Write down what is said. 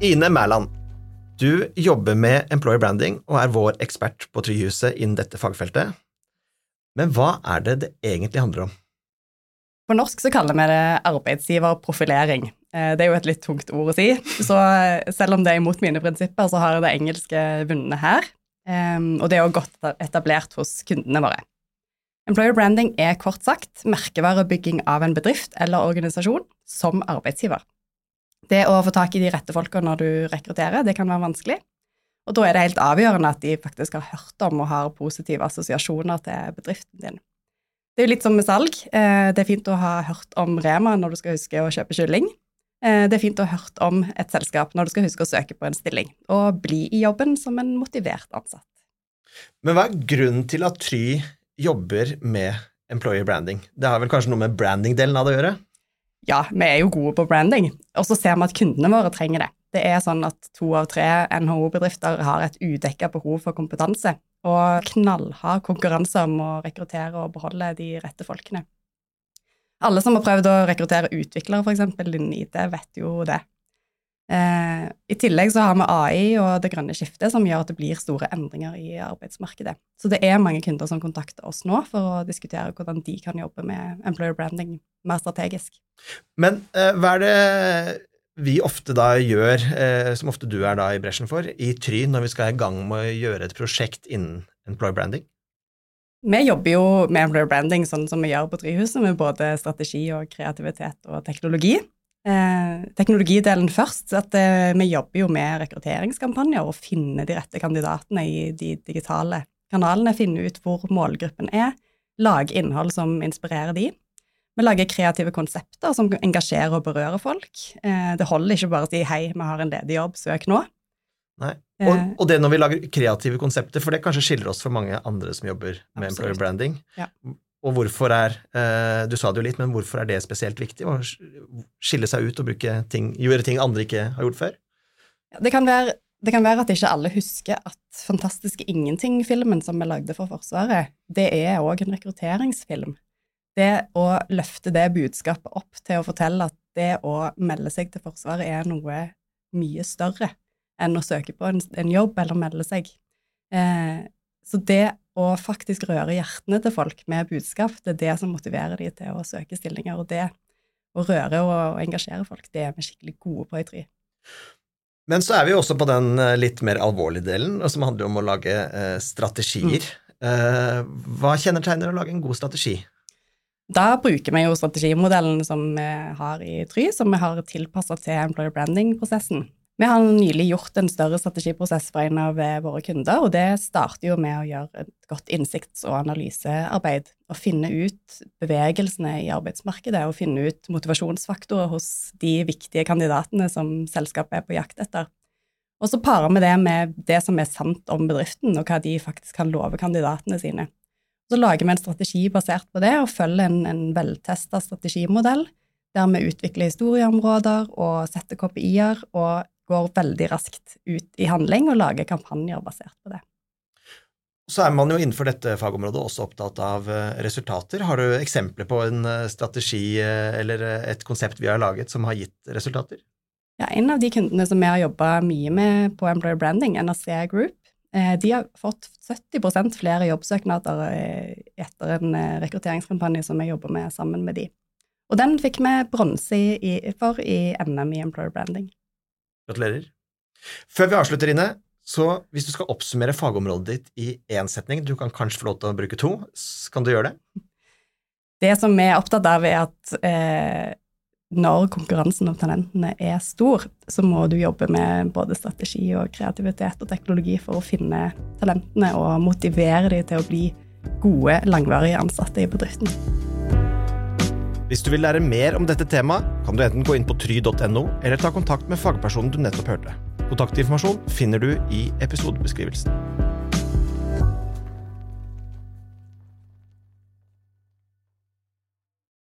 Ine Mæland, du jobber med employer branding og er vår ekspert på Tryhuset innen dette fagfeltet. Men hva er det det egentlig handler om? På norsk så kaller vi det arbeidsgiverprofilering. Eh, det er jo et litt tungt ord å si, så selv om det er imot mine prinsipper, så har det engelske vunnet her. Ehm, og det er også godt etablert hos kundene våre. Employer branding er kort sagt merkevarebygging av en bedrift eller organisasjon som arbeidsgiver. Det å få tak i de rette folka når du rekrutterer, det kan være vanskelig. Og da er det helt avgjørende at de faktisk har hørt om og har positive assosiasjoner til bedriften din. Det er jo litt som med salg. Eh, det er fint å ha hørt om Rema når du skal huske å kjøpe kylling. Eh, det er fint å ha hørt om et selskap når du skal huske å søke på en stilling, og bli i jobben som en motivert ansatt. Men hva er grunnen til at Try jobber med employer branding? Det har vel kanskje noe med branding-delen av det å gjøre? Ja, vi er jo gode på branding, og så ser vi at kundene våre trenger det. Det er sånn at to av tre NHO-bedrifter har et udekka behov for kompetanse, og knallhard konkurranse om å rekruttere og beholde de rette folkene. Alle som har prøvd å rekruttere utviklere, f.eks. innen IT, vet jo det. I tillegg så har vi AI og det grønne skiftet som gjør at det blir store endringer i arbeidsmarkedet. Så det er mange kunder som kontakter oss nå for å diskutere hvordan de kan jobbe med employer branding mer strategisk. Men eh, hva er det vi ofte da gjør, eh, som ofte du er da i bresjen for, i Try når vi skal i gang med å gjøre et prosjekt innen employer branding? Vi jobber jo med employer branding sånn som vi gjør på Tryhuset, med både strategi og kreativitet og teknologi. Eh, teknologidelen først. at eh, Vi jobber jo med rekrutteringskampanjer og finner de rette kandidatene i de digitale kanalene. Finne ut hvor målgruppen er. Lage innhold som inspirerer de. Vi lager kreative konsepter som engasjerer og berører folk. Eh, det holder ikke bare å si 'hei, vi har en ledig jobb, søk nå'. Nei. Og, eh. og, det når vi lager kreative konsepter, for det kanskje skiller oss fra mange andre som jobber med Absolutt. employer branding. Ja. Og hvorfor er eh, Du sa det jo litt, men hvorfor er det spesielt viktig? Å skille seg ut og ting, gjøre ting andre ikke har gjort før? Det, kan være, det, kan være, at ikke alle husker at Fantastiske ingenting-filmen som vi lagde for Forsvaret, det er òg en rekrutteringsfilm. Det å løfte det budskapet opp til å fortelle at det å melde seg til Forsvaret er noe mye større enn å søke på en, en jobb eller melde seg. Eh, så det å faktisk røre hjertene til folk med budskap, det er det som motiverer de til å søke stillinger. Og det å røre og engasjere folk, det er vi skikkelig gode på i Try. Men så er vi også på den eh, litt mer alvorlige delen, som handler om å lage eh, strategier. Mm. Eh, hva kjennetegner å lage en god strategi? Da bruker vi jo strategimodellen som vi har i Try, som vi har tilpassa til employer branding-prosessen. Vi har nylig gjort en større strategiprosess for en av eh, våre kunder, og det starter jo med å gjøre et godt innsikts- og analysearbeid. Og finne ut bevegelsene i arbeidsmarkedet, og finne ut motivasjonsfaktorer hos de viktige kandidatene som selskapet er på jakt etter. Og så parer vi det med det som er sant om bedriften, og hva de faktisk kan love kandidatene sine. Så lager vi en strategi basert på det, og følger en, en veltesta strategimodell der vi utvikler historieområder og setter KPI-er og går veldig raskt ut i handling og lager kampanjer basert på det. Så er man jo innenfor dette fagområdet også opptatt av eh, resultater. Har du eksempler på en eh, strategi eh, eller et konsept vi har laget som har gitt resultater? Ja, En av de kundene som vi har jobba mye med på Employer Branding, NRC Group, de har fått 70% flere jobbsøknader etter en rekrutteringskampanje som vi jobber med sammen med de. Og den fikk vi bronse for i NM i Employer Branding. Gratulerer. Før vi avslutter, Ine, så hvis du skal oppsummere fagområdet ditt i én setning, du kan kanskje få lov til å bruke to, kan du gjøre det? Det som vi er opptatt av, er at eh, når konkurransen om talentene er stor, så må du jobbe med både strategi og kreativitet og teknologi for å finne talentene og motivere dem til å bli gode, langvarige ansatte i bedriften. Hvis du vil lære mer om dette temaet, kan du enten gå inn på try.no, eller ta kontakt med fagpersonen du nettopp hørte. Kontaktinformasjon finner du i episodebeskrivelsen.